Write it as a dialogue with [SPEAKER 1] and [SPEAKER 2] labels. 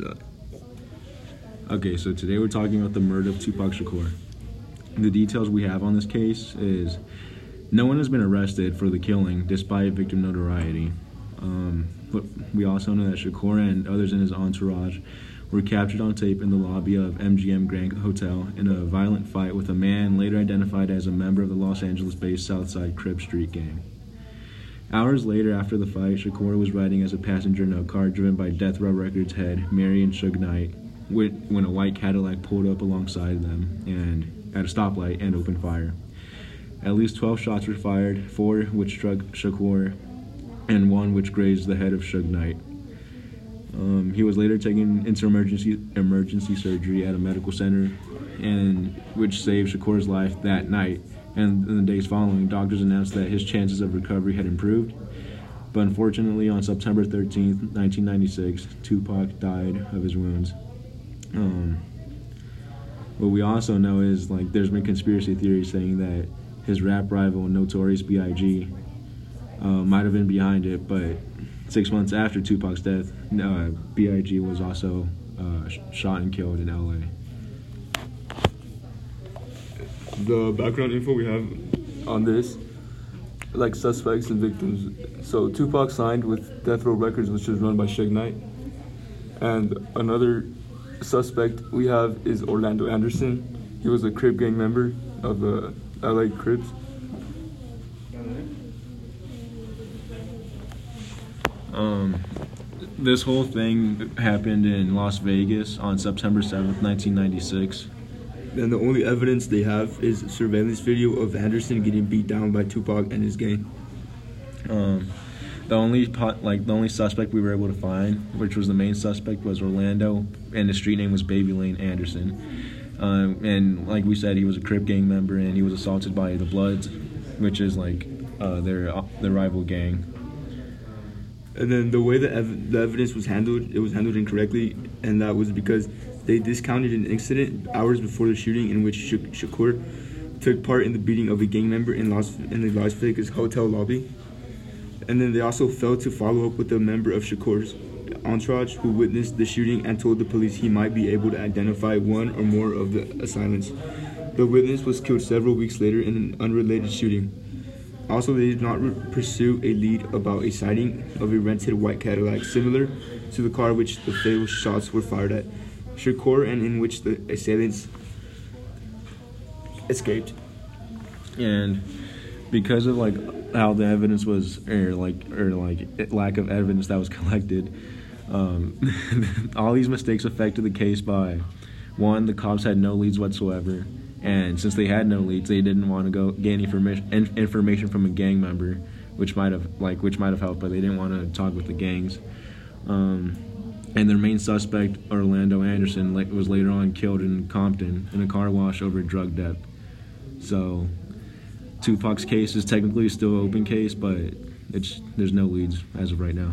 [SPEAKER 1] that.
[SPEAKER 2] Okay, so today we're talking about the murder of Tupac Shakur. The details we have on this case is no one has been arrested for the killing despite victim notoriety. Um, but we also know that Shakur and others in his entourage were captured on tape in the lobby of MGM Grand Hotel in a violent fight with a man later identified as a member of the Los Angeles based Southside Crip Street gang. Hours later, after the fight, Shakur was riding as a passenger in a car driven by Death Row Records head Marion Suge Knight when a white Cadillac pulled up alongside them and at a stoplight and opened fire. At least 12 shots were fired, four which struck Shakur and one which grazed the head of Suge Knight. Um, he was later taken into emergency emergency surgery at a medical center, and which saved Shakur's life that night. And in the days following, doctors announced that his chances of recovery had improved. But unfortunately, on September 13th, 1996, Tupac died of his wounds. Um, what we also know is like there's been conspiracy theories saying that his rap rival Notorious B.I.G. Uh, might have been behind it, but six months after Tupac's death, uh, B.I.G. was also uh, shot and killed in L.A.
[SPEAKER 1] The background info we have on this, like suspects and victims. So Tupac signed with Death Row Records, which is run by Suge Knight, and another suspect we have is Orlando Anderson. He was a Crip gang member of the LA Crips.
[SPEAKER 2] Um, this whole thing happened in Las Vegas on September 7th, 1996.
[SPEAKER 1] And the only evidence they have is surveillance video of Anderson getting beat down by Tupac and his gang.
[SPEAKER 2] Um, the only pot, like the only suspect we were able to find, which was the main suspect, was Orlando, and the street name was Baby Lane Anderson. Um, and like we said, he was a Crip gang member, and he was assaulted by the Bloods, which is like uh, their uh, their rival gang.
[SPEAKER 1] And then the way the, ev- the evidence was handled, it was handled incorrectly, and that was because they discounted an incident hours before the shooting in which Shakur took part in the beating of a gang member in Las in the Las Vegas hotel lobby and then they also failed to follow up with a member of Shakur's entourage who witnessed the shooting and told the police he might be able to identify one or more of the assailants. The witness was killed several weeks later in an unrelated shooting. Also, they did not pursue a lead about a sighting of a rented white Cadillac similar to the car which the fatal shots were fired at. Shakur and in which the assailants escaped.
[SPEAKER 2] And because of like how the evidence was or like or like lack of evidence that was collected um, all these mistakes affected the case by one the cops had no leads whatsoever and since they had no leads they didn't want to go gain information information from a gang member which might have like which might have helped but they didn't want to talk with the gangs um, and their main suspect orlando anderson was later on killed in compton in a car wash over drug debt so Tupac's case is technically still an open case, but it's there's no leads as of right now.